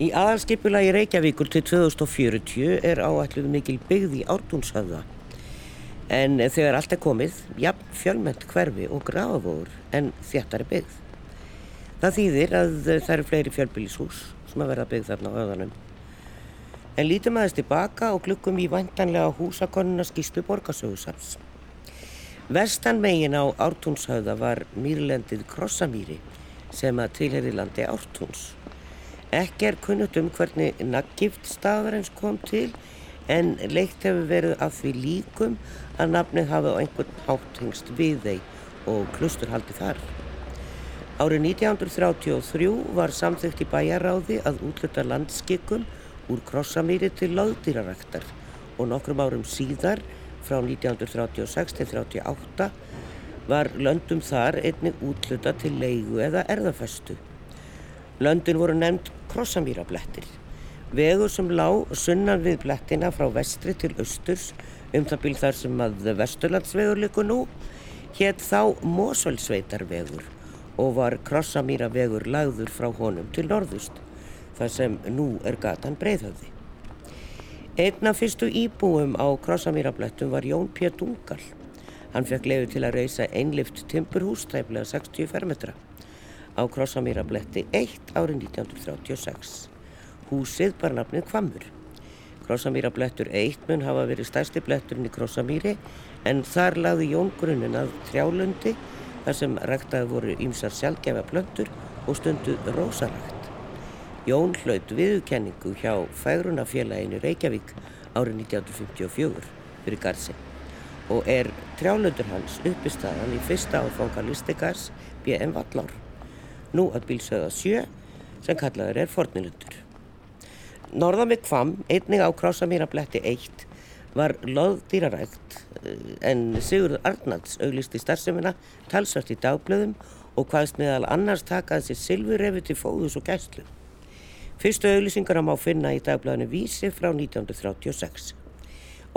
Í aðalskipulagi Reykjavíkur til 2040 er áætluð mikil byggð í ártúnshöfða. En þegar allt er komið, jafn fjölmend hverfi og grafavóður en þjættari byggð. Það þýðir að það eru fleiri fjölbílishús sem að verða byggð þarna á höfðanum. En lítum aðeins tilbaka og glukkum í vantanlega húsakonuna skýstu borgarsögusafs. Vestan megin á ártúnshöfða var mýrlendið Krossamýri sem að tilherði landi ártúns. Ekki er kunnut um hvernig naggift staðarins kom til en leikt hefur verið af því líkum að nafnið hafi á einhvern háttengst við þeim og klustur haldi þar. Árið 1933 var samþygt í bæjaráði að útluta landskikkum úr krossamýri til láðdýraræktar og nokkrum árum síðar frá 1936 til 1938 var löndum þar einnig útluta til leigu eða erðafestu. Löndin voru nefnd krossamýrablettir. Vegur sem lág sunnan við blettina frá vestri til austurs um það bíl þar sem að vesturlandsvegur likur nú hétt þá Mosvöldsveitarvegur og var krossamýravegur lagður frá honum til norðust þar sem nú er gatan breyðhöfði. Einna fyrstu íbúum á krossamýrablettum var Jón P. Dungal. Hann fekk leiðu til að reysa einlift timpurhús tæmlega 60 fermetra á Krossamýrabletti 1 árið 1936. Húsið bar nafnið Kvammur. Krossamýrablettur 1 mun hafa verið stærsti bletturinn í Krossamýri en þar lagði Jón grunin að trjálundi þar sem ræktaði voru ýmsar sjálfgefa blöndur og stundu rósarækt. Jón hlaut viðkenningu hjá Fægrunafélaginu Reykjavík árið 1954 fyrir Garsi og er trjálundur hans uppistaðan í fyrsta áfanga listikars B.M. Vallár nú að bílsöða sjö sem kallaður er fornilundur. Norðan við Kvam, einnig á Krásamýrabletti 1, var loðdýrarækt eh, en Sigurður Arnalds auglisti starfsemina talsvært í dagblöðum og hvaðst meðal annars takaði sér silfurefi til fóðus og gæslu. Fyrstu auglisingar má finna í dagblöðinu Vísi frá 1936.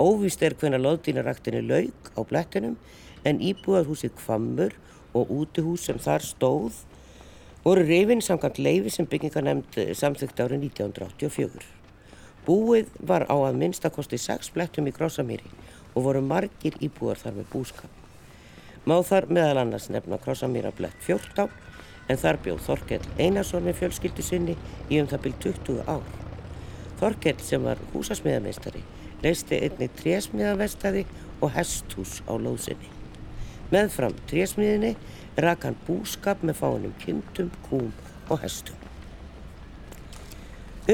Óvist er hvena loðdýraræktinni laug á blettinum en íbúað húsið Kvammur og útihús sem þar stóð voru reyfin samkvæmt leifi sem byggingarnemnd eh, samþygt árið 1984. Búið var á að minnstakosti 6 blettum í Krossamýri og voru margir íbúar þar með búskap. Má þar meðal annars nefna Krossamýra blett 14 en þar bjóð Þorkell Einarsson með fjölskyldu sinni í um það byrj 20 ár. Þorkell sem var húsasmiðameistari leisti einni trésmiðavestadi og hesthús á lóðsynni. Meðfram trésmiðinni rak hann búskap með fáinum kindum, kúm og hestum.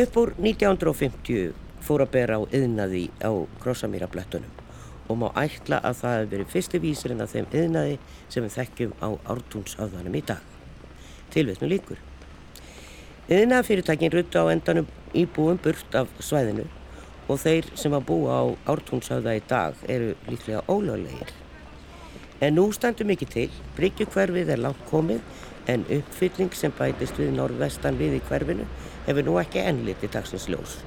Upp úr 1950 fór að bera á yðnaði á Krossamýrablettunum og má ætla að það hefur verið fyrsti vísirinn af þeim yðnaði sem við þekkjum á ártúnshafðanum í dag. Tilveitnu líkur. Yðnaðafyrirtækin rutta á endanum íbúum burt af svæðinu og þeir sem að búa á ártúnshafða í dag eru líklega ólöglegir. En nú standum mikið til, Bryggjukverfið er langt komið en uppfylling sem bætist við norðvestan við í hverfinu hefur nú ekki ennliti dagsins ljós.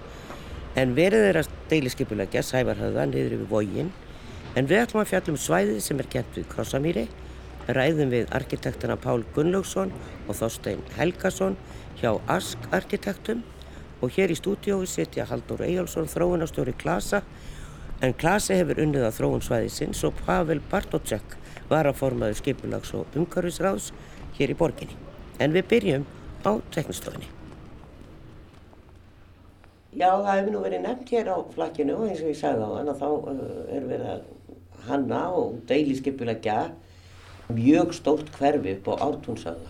En verið er að deiliskipulegja sævarhauða niður yfir vógin en við ætlum að fjallum svæðið sem er kent við Krossamýri, ræðum við arkitektana Pál Gunnlaugsson og Þorstein Helgason hjá Ask arkitektum. Og hér í stúdiói setja Haldur Eyjálsson þróunastjóri Klasa. En Klasi hefur unnið að þróun svæðið sinns og Pavel Bartótsek varaformaður skipulags og umhverfisráðs hér í borginni. En við byrjum á teknistofinni. Já, það hefur nú verið nefnt hér á flakkinu og eins og ég sagði á þann að þá uh, er verið að hanna og deili skipulegja mjög stórt hverfi upp á ártúnsöða.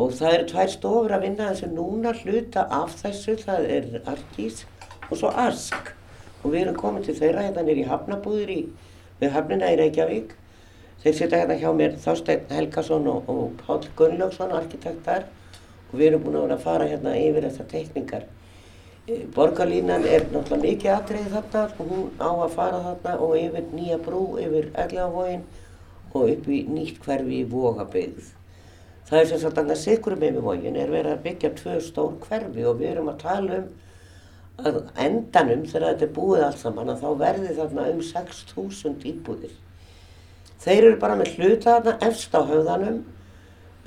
Og það eru tvær stofur að vinna þessu núna hluta af þessu, það er Arkís og svo Ask. Og við erum komið til þeirra hérna nýri hafnabúðir í, við hafnina í Reykjavík Þeir setja hérna hjá mér Þorstein Helgason og, og Pál Gunnlaugsson, arkitektar og við erum búin að vera að fara hérna yfir þessar teikningar. E, borgarlínan er náttúrulega mikið aðtreyð þarna og hún á að fara þarna og yfir nýja brú, yfir Erlegavógin og upp í nýtt hverfi í Vógabeyð. Það er sem sagt að sikurum yfir vógin er verið að byggja tvö stór hverfi og við erum að tala um að endanum þegar þetta er búið allt saman að þá verði þarna um 6.000 íbúðir. Þeir eru bara með hluta þarna efst á höfðanum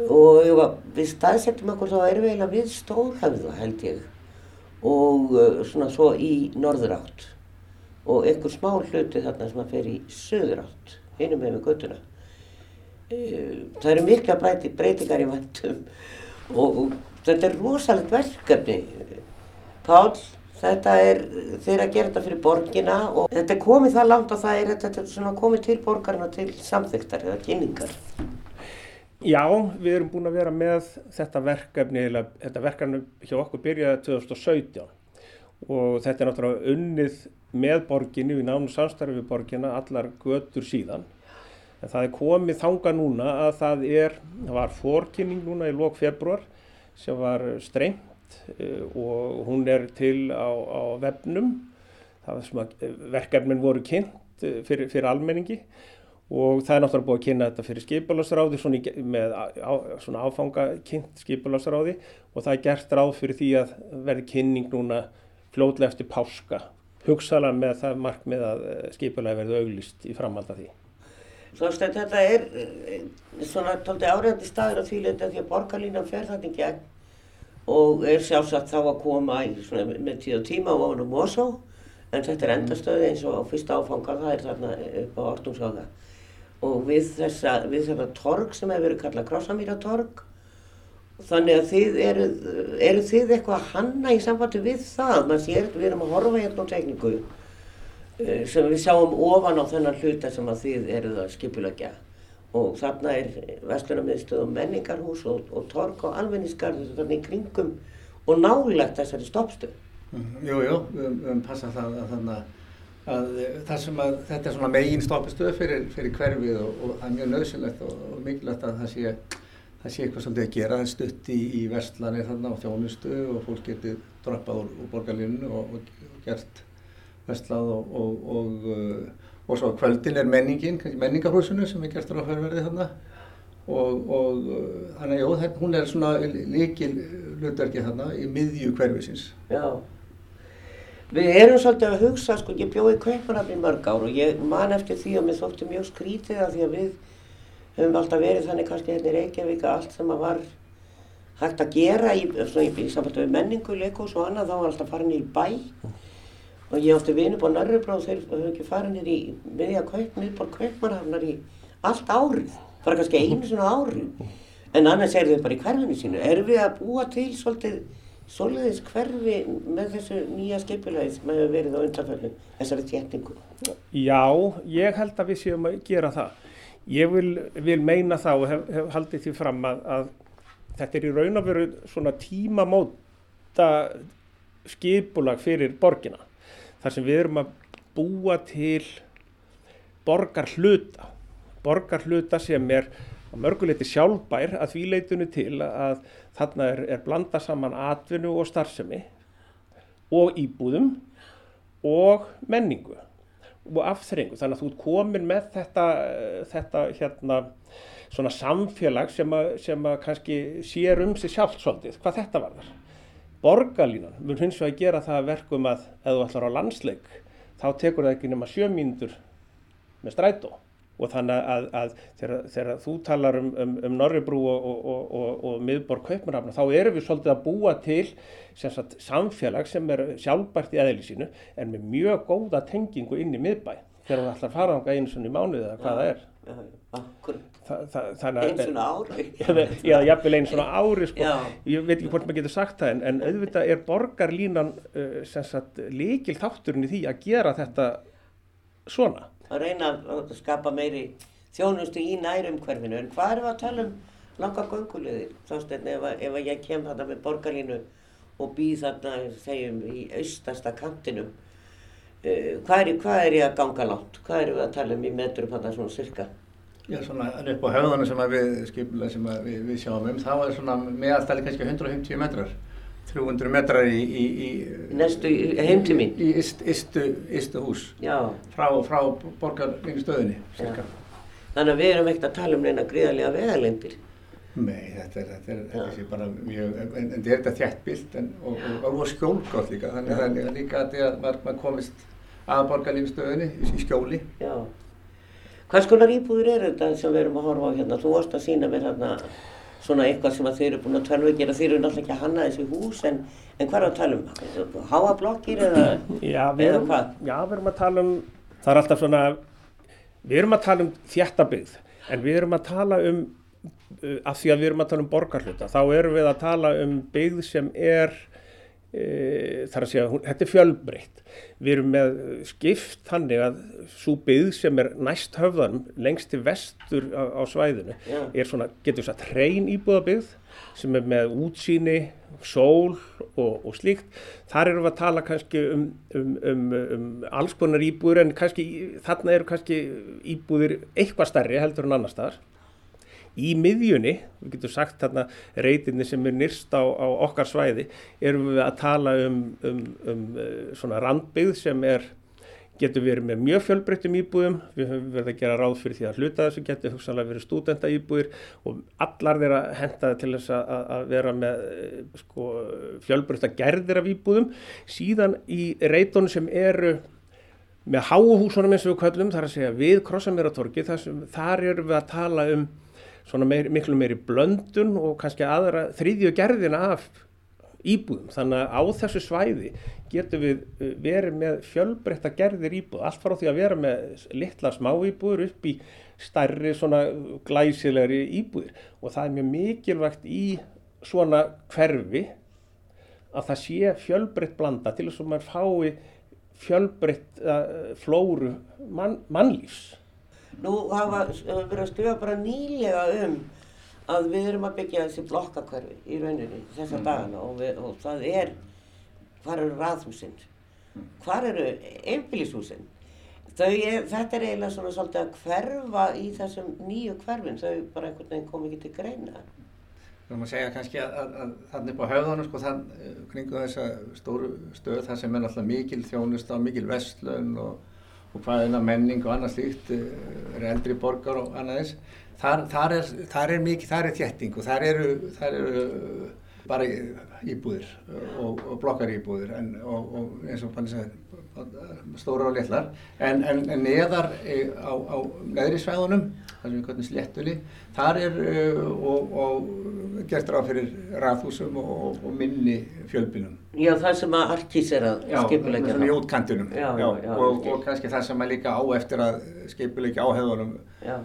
og var, við staðsettum okkur þá erum við eiginlega við stórhöfða held ég og uh, svona svo í norður átt og einhver smá hluti þarna sem að fer í söður átt, hinum með við göttuna. Uh, það eru mikla breyti, breytingar í vandum og, og þetta er rosalegt verkefni. Pál, þetta er, þeir að gera þetta fyrir borgina og þetta er komið það langt og það er, þetta er svona komið til borgarna til samþygtar eða kynningar. Já, við erum búin að vera með þetta verkefni, þetta verkefni hjá okkur byrjaði 2017 og þetta er náttúrulega unnið með borginni, við nánum samstarfið við borginna allar götur síðan. En það er komið þanga núna að það er, það var fórkynning núna í lók februar sem var strengt eh, og hún er til á, á vefnum, að verkefnin voru kynnt eh, fyrir, fyrir almenningi. Og það er náttúrulega búið að kynna þetta fyrir skipularsráði svona með á, svona áfanga kynnt skipularsráði og það er gert ráð fyrir því að verði kynning núna fljóðlega eftir páska. Hugsaðlega með það markmið að eh, skipulagi verði auglist í framhald af því. Svo að þetta er eh, svona tólti áræðandi staður á því leita því að borgarlínan fer í gegn og er sjálfsagt þá að koma í, svona, með tíð og tíma á vonum og svo en þetta er endastöði eins og á fyrsta áfanga það er þarna upp á orðumsáða og við þessa, við þetta torg sem hefur verið kallað Krossamýratorg. Þannig að þið eru, eru þið eitthvað að hanna í samfatti við það, maður sér, við erum að horfa hérna á tekníku eh, sem við sjáum ofan á þennan hluta sem að þið eruð að skipulegja og þarna er vestlunarmiðstöð og menningarhús og, og torg og almenningsgarður þannig í kringum og nálegt þessari stoppstöð. Mm, jú, jú, við höfum passað það að þannig að að það sem að þetta er svona megin stoppistöð fyrir, fyrir hverfið og, og það er mjög nöðsynlegt og, og mikilvægt að það sé, það sé eitthvað svolítið að gera það stutt í, í vestlanir þarna á þjónustu og fólk getur droppað úr, úr borgarlinu og, og gert vestlað og og svo kvöldin er menningin, menningarhúsinu sem er gert á færverði þarna og þannig að jó, hún er svona líkil hlutverki þarna í miðju hverfisins. Já. Við erum svolítið að hugsa, sko, ég bjóði Kaupanafni mörg ár og ég man eftir því að mér þótti mjög skrítið að því að við höfum alltaf verið þannig kannski hérna í Reykjavík að allt sem að var hægt að gera í, í, í samfættu við menningu, leikos og annað þá var alltaf farin í bæ og ég átti vinu búið nörrubra og þeir höfðu ekki farin í miðja kaup, miðbór Kaupanafnar í allt árið, bara kannski einu svona árið en annars er þau bara í hverfinu sínu. Erum við að búa til svolítið Svoleiðis hverfi með þessu nýja skipulagi sem hefur verið á undanfællu, þessari tjettingu? Já, ég held að við séum að gera það. Ég vil, vil meina þá og hef, hef haldið því fram að, að þetta er í raun og veru svona tímamóta skipulag fyrir borgina. Þar sem við erum að búa til borgar hluta. Borgar hluta sem er að mörguleiti sjálfbær að því leitunu til að þarna er, er blanda saman atvinnu og starfsemi og íbúðum og menningu og afþrengu þannig að þú ert komin með þetta, þetta hérna svona samfélag sem að, sem að kannski sér um sig sjálft svolítið hvað þetta var þar. Borgarlínan mun hins vegar gera það verkum að ef þú ætlar á landsleik þá tekur það ekki nema sjö mínútur með strætó. Og þannig að, að þegar, þegar þú talar um, um, um Norribrú og, og, og, og miðborg Kaupmannhafna þá erum við svolítið að búa til sem sagt, samfélag sem er sjálfbært í eðli sínu en með mjög góða tengingu inn í miðbæ þegar við ætlum að fara ánga einu svona í mánuði eða hvað það er. Þa, það, einu svona ári. Já, jáfnvel einu svona ári sko. ég veit ekki hvort maður getur sagt það en, en auðvitað er borgarlínan uh, líkil þátturinn í því að gera þetta svona. Að reyna að skapa meiri þjónustu í nærumhverfinu. En hvað er það að tala um langa göngulegðir þásteinn ef, ef ég kem þarna með borgarlínu og býð þarna segjum í austasta kantinum? Uh, hvað, er, hvað er ég að ganga látt hvað er við að tala um í metrum þarna svona cirka Já svona upp á höfðunum sem við skiplega sem við, við sjáum um þá er svona meðalstæli kannski 150 metrar 300 metrar í, í, í næstu heimtími í istu hús. Já. frá, frá borgarvinnstöðinni þannig að við erum ekkert að tala um neina gríðarlega veðalendir Nei, þetta er, þetta er, þetta er bara mjög, en, þetta er þetta þjættbilt og, og, og skjólgótt líka, þannig að það er líka að maður komist að borgarvinnstöðinni í skjóli. Já Hvers konar íbúður er þetta sem við erum að horfa á hérna? Þú varst að sína mér hérna svona eitthvað sem þeir eru búin að að gera, þeir eru náttúrulega ekki að hanna þessi hús en, en hvað er að tala um? Háa blokkir eða, Já, eða erum, hvað? já, við erum að tala um, það er alltaf svona, við erum að tala um þjættabyggð, en við erum að tala um, uh, af því að við erum að tala um borgarhluta, þá erum við að tala um byggð sem er, þar að segja, hún, þetta er fjölbreytt. Við erum með skipt þannig að svo byggð sem er næst höfðanum, lengst til vestur á, á svæðinu, Já. er svona, getur við sagt, hrein íbúðabyggð sem er með útsýni, sól og, og slíkt. Þar erum við að tala kannski um, um, um, um alls konar íbúður en kannski, þarna eru kannski íbúðir eitthvað stærri heldur en annar staðar. Í miðjunni, við getum sagt þarna reytinni sem er nýrst á, á okkar svæði, erum við að tala um, um, um eh, svona randbyggð sem er, getur verið með mjög fjölbreyttum íbúðum. Við höfum verið að gera ráð fyrir því að hluta þessu getur hugsanlega verið stúdenta íbúðir og allar þeirra hentaði til þess að, að- vera með eh, sko, fjölbreytta gerðir af íbúðum. Síðan í reytunum sem eru með háuhúsunum eins og við kallum, þar að segja við Krossamýratorgi, þar, þar erum við að tala um svona meir, miklu meiri blöndun og kannski aðra þriðju gerðina af íbúðum. Þannig að á þessu svæði getum við uh, verið með fjölbreytta gerðir íbúð, allt frá því að vera með litla smá íbúður upp í stærri svona glæsilegri íbúðir og það er mjög mikilvægt í svona hverfi að það sé fjölbreytt blanda til þess að maður fái fjölbreytt uh, flóru mann, mannlífs. Nú hafa uh, verið að skrifa bara nýlega um að við erum að byggja þessi blokkakverfi í rauninni þessa dagana og, við, og það er, hvar eru raðhúsinn, hvar eru einbýlishúsinn. Þau er, þetta er eiginlega svona svolítið að hverfa í þessum nýju hverfin, þau bara einhvern veginn kom ekki til greina. Við erum að segja kannski að, að, að þannig upp á höfðanum sko þann eh, kringu þessa stóru stöð þar sem er náttúrulega mikil þjónusta, mikil vestlun og, og hvað er menning og annað slíkt, eh, er eldri borgar og annað þess. Þar, þar, er, þar er mikið, þar er þétting og þar eru, þar eru bara íbúðir og, og blokkar íbúðir en, og, og eins og Panni sagði, stóra og litlar en, en, en neðar eh, á, á neðri svæðunum sem sléttunni þar er uh, og, og gert ráð fyrir raðhúsum og, og minni fjölbýlum Já, það sem að Arkís er að skipulegja svona í útkantunum Já, já, já, og, og kannski það sem er líka á eftir að skipulegja áhefðunum Já,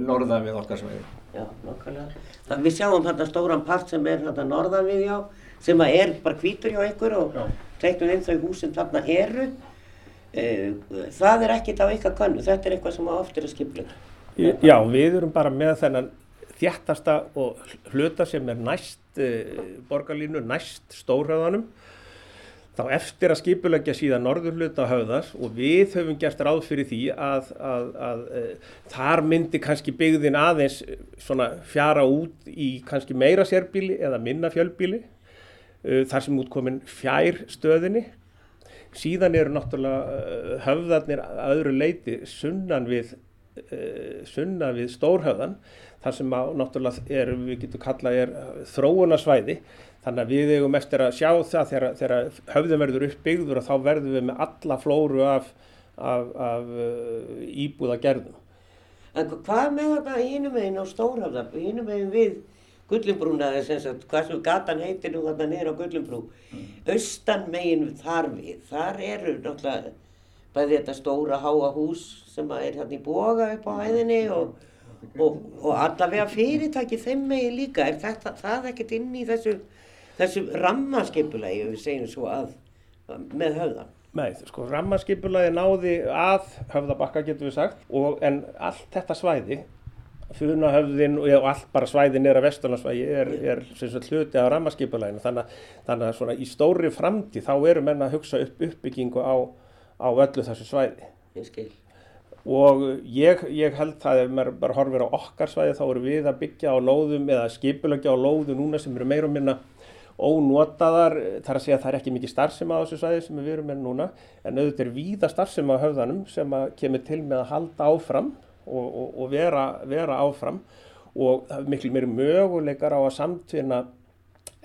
norðan við okkar svæði já, nokkulega. Það við sjáum þarna stóran part sem er þarna norðan við já, sem að er bara hvítur hjá ykkur og Já. teiknum inn þau hús sem þarna eru. Eh, Það er ekkit á ykkar könnu, þetta er eitthvað sem að oft er að skipulegja. Já, við erum bara með þennan þjættasta og hluta sem er næst uh, borgarlínu, næst stórhauðanum þá eftir að skipulegja síðan norður hluta höfðas og við höfum gert ráð fyrir því að, að, að uh, þar myndi kannski byggðin aðeins eh, svona fjara út í kannski meira sérbíli eða minna fjölbíli þar sem útkomin fjær stöðinni síðan eru náttúrulega uh, höfðarnir að öðru leiti sunnan við uh, sunnan við stórhöfðan þar sem að náttúrulega er, við getum kallað er þróunarsvæði þannig að við eigum eftir að sjá það þegar, þegar höfðum verður uppbyggður og þá verðum við með alla flóru af, af, af uh, íbúða gerðum. En hvað með þetta hínum meginn á Stórhafða, hínum meginn við Gullumbrúna, eða sem sagt, hvað sem gatan heitir nú þarna niður á Gullumbrú, austan meginn þar við, þar eru náttúrulega bæði þetta stóra háa hús sem er hérna í boga upp á hæðinni og, og, og allavega fyrirtæki þeim meginn líka, er þetta, það ekkert inn í þessu, þessu rammaskipulegi, við segjum svo að, með höfðan? Nei, sko, rammarskipulagi náði að höfðabakka getum við sagt og en allt þetta svæði funahöfðin og allt bara svæði nýra vesturlandsvægi er, er sem sagt hluti af rammarskipulaginu þannig, að- þannig að svona í stóri framtíð þá eru menn að hugsa upp uppbyggingu á, á öllu þessu svæði. Ég skil. og ég, ég held það ef maður bara horfir á okkar svæði þá erum við að byggja á lóðum eða skipulagja á lóðum núna sem eru meira og minna ónotaðar, þar að segja að það er ekki mikið starfsema á þessu svæði sem við erum með núna en auðvitað er víða starfsema á höfðanum sem að kemur til með að halda áfram og, og, og vera, vera áfram og það er miklu meiri möguleikar á að samtvinna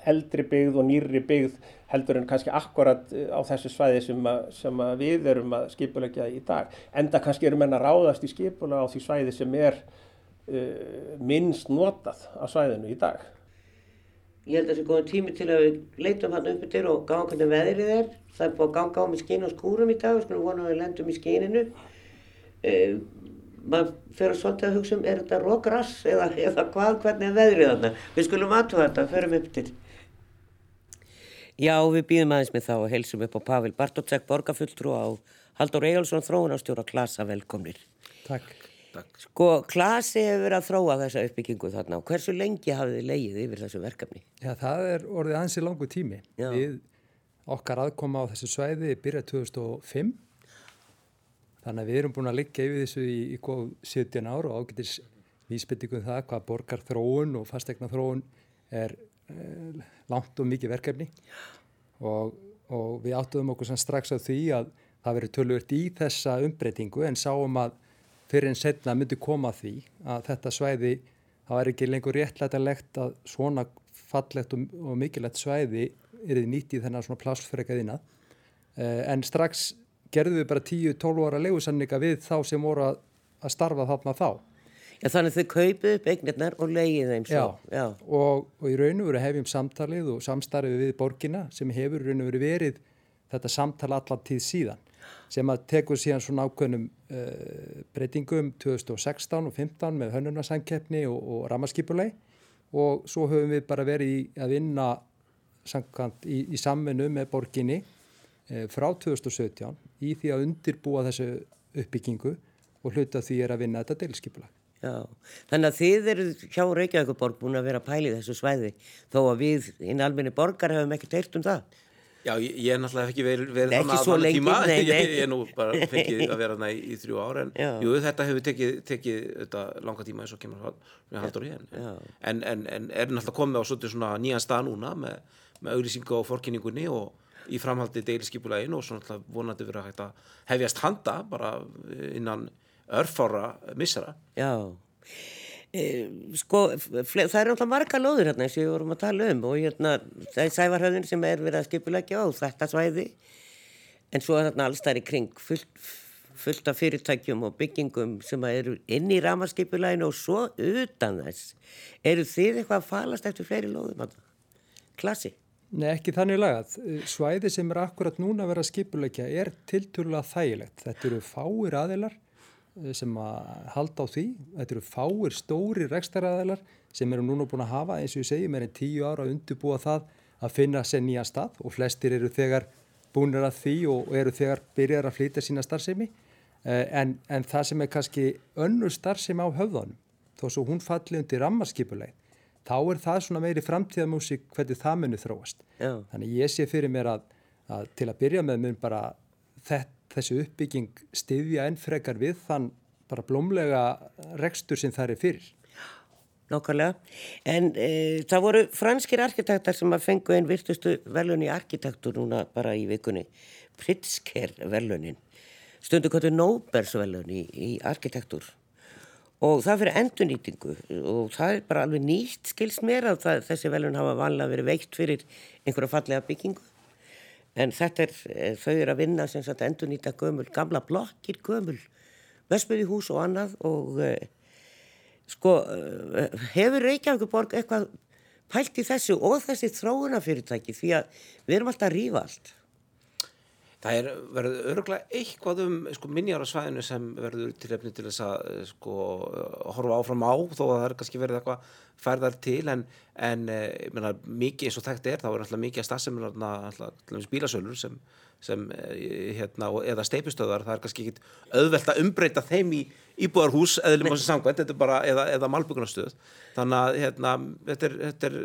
eldri byggð og nýrri byggð heldur en kannski akkurat eh, á þessu svæði sem, að, sem að við erum að skipulegja í dag. Enda kannski eru menn að ráðast í skipulega á því svæði sem er uh, minnst notað á svæðinu í dag. Ég held að það sé góðan tími til að við leitum hann upp yfir og gáðum hvernig veðrið er. Það er búið að ganga á með skín og skúrum í dag og skulum vona að við lendum í skíninu. Uh, maður fyrir svolítið að hugsa um er þetta rograss eða, eða hvað, hvernig er veðrið þarna. Við skulum aðtúa þetta, förum upp til. Já, við býðum aðeins með þá og heilsum upp á Pavel Bartótsek, borgarfulltrú á Haldur Egilson, þróunarstjóra Klasa, velkomnir. Takk. Takk. Sko, Klasi hefur verið að þróa þessa uppbyggingu þarna og hversu lengi hafið þið leið yfir þessu verkefni? Já, það er orðið ansi langu tími. Já. Við okkar aðkoma á þessu svæði byrjað 2005 þannig að við erum búin að liggja yfir þessu í, í góð 17 ár og ágætis vísbyttingum það hvað borgar þróun og fastegna þróun er eh, langt og mikið verkefni. Og, og við áttuðum okkur strax á því að það verið tölvört í þessa umbreytingu en sáum að fyrir en setna myndi koma því að þetta svæði, það er ekki lengur réttlætanlegt að svona fallegt og, og mikilvægt svæði er þið nýtt í þennan svona plássfrekaðina eh, en strax gerðum við bara 10-12 ára legusanninga við þá sem voru að, að starfa þarna þá. Já, þannig þau kaupið upp eignirnar og leiðið þeim svo. Já, Já. Og, og í raun og veru hefjum samtalið og samstarfið við borgina sem hefur í raun og veru verið þetta samtala allar tíð síðan sem að tekur síðan svona ákveðnum uh, breytingum 2016 og 15 með hönnunarsankeppni og, og ramaskipulei og svo höfum við bara verið í, að vinna í, í samvinnu með borginni frá 2017 í því að undirbúa þessu uppbyggingu og hluta því er að vinna þetta deilskipulag. Já, þannig að þið eru hjá Reykjavíkuborg búin að vera að pæli þessu svæði þó að við inn alminni borgar hefum ekkert eirt um það. Já, ég, ég er náttúrulega ekki verið, verið þannig að þannig tíma, nei, nei. Ég, ég er nú bara fengið að vera þannig í, í þrjú ára en Já. jú, þetta hefur tekið, tekið þetta, langa tíma eins og kemur við haldur í henn en, en, en er náttúrulega komið á svona nýjan stað núna með, með auglýsingu á forkynningunni og í framhaldi deiliskypulegin og svona vonandi verið að hægt að hefjast handa bara innan örfára missara Já. E, sko, það er alltaf marga lóður hérna sem við vorum að tala um og hérna það er sævarhauðin sem er verið að skipulegja á þetta svæði. En svo er þarna alls þar í kring fullt, fullt af fyrirtækjum og byggingum sem eru inn í ramaskipuleginu og svo utan þess. Eru þið eitthvað að falast eftir fleiri lóðum klassi? Nei ekki þannig lagað svæði sem er akkurat núna að vera að skipulegja er tilturlega þægilegt þetta eru fáir aðilar Eh, sem að halda á því. Þetta eru fáir stóri rekstaræðilar sem eru núna búin að hafa, eins og ég segi, meirinn tíu ára að undirbúa það að finna sér nýja stað og flestir eru þegar búinir að því og eru þegar byrjar að flytja sína starfsemi. Eh, en, en það sem er kannski önnur starfsemi á höfðanum, þó svo hún falli undir rammarskipuleg, þá er það svona meiri framtíðamúsík hvernig það munir þróast. Já. Þannig ég sé fyrir mér að, að til að byrja með mun bara þetta þessi uppbygging stiðja enn frekar við þann bara blómlega rekstur sem það er fyrir. Nákvæmlega, en e, það voru franskir arkitektar sem að fengu einn virtustu velun í arkitektur núna bara í vikunni, Pritzker velunin, stundu kvöldu Nóbers velun í, í arkitektur og það fyrir endurnýtingu. Og það er bara alveg nýtt skilst mér að það, þessi velun hafa vanlega verið veikt fyrir einhverja fallega byggingu. En þetta er, eh, þau eru að vinna sem sagt endur nýta gömul, gamla blokkir gömul, Vespöði hús og annað. Og uh, sko uh, hefur Reykjavíkuborg eitthvað pælt í þessu og þessi þróunafyrirtæki því að við erum alltaf að rýfa allt Það er verið öruglega eitthvað um sko, minjar á svæðinu sem verður til efni til þess að sko, horfa áfram á þó að það er kannski verið eitthvað færðar til en, en menna, mikið eins og þekkt er þá er alltaf mikið að stafsefnir bílasölur sem, sem hérna, eða steipustöðar það er kannski ekki auðvelt að umbreyta þeim í íbúðarhús eða, eða, eða malbyggunastöð þannig að hérna, þetta er, þetta er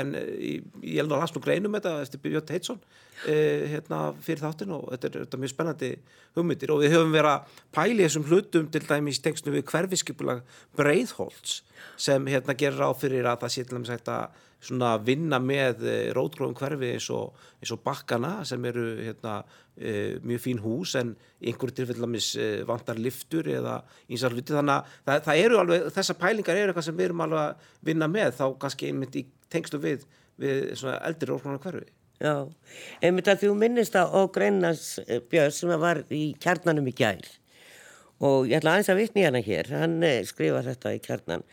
en ég held að hans nú greinum þetta eftir Björn Teitsson eh, hérna, fyrir þáttin og þetta er, þetta er mjög spennandi hugmyndir. Og við höfum verið að pæli þessum hlutum til dæmis tekstu við hverfiskipulag Breiðholtz sem hérna gerir á fyrir að það sé til dæmis hægt að vinna með eh, rótgróðum hverfi eins og, eins og bakkana sem eru hérna, e, mjög fín hús en einhverju tilfellamis e, vantar liftur eða einsar hluti þannig að það, það eru alveg, þessa pælingar eru eitthvað sem við erum alveg að vinna með þá kannski einmitt í tengstu við, við eldri rótgróðum hverfi. Já, einmitt að þú minnist á Greinars Björn sem var í kjarnanum í gær. Og ég ætla aðeins að vitni hérna hér, hann eh, skrifa þetta í kjarnan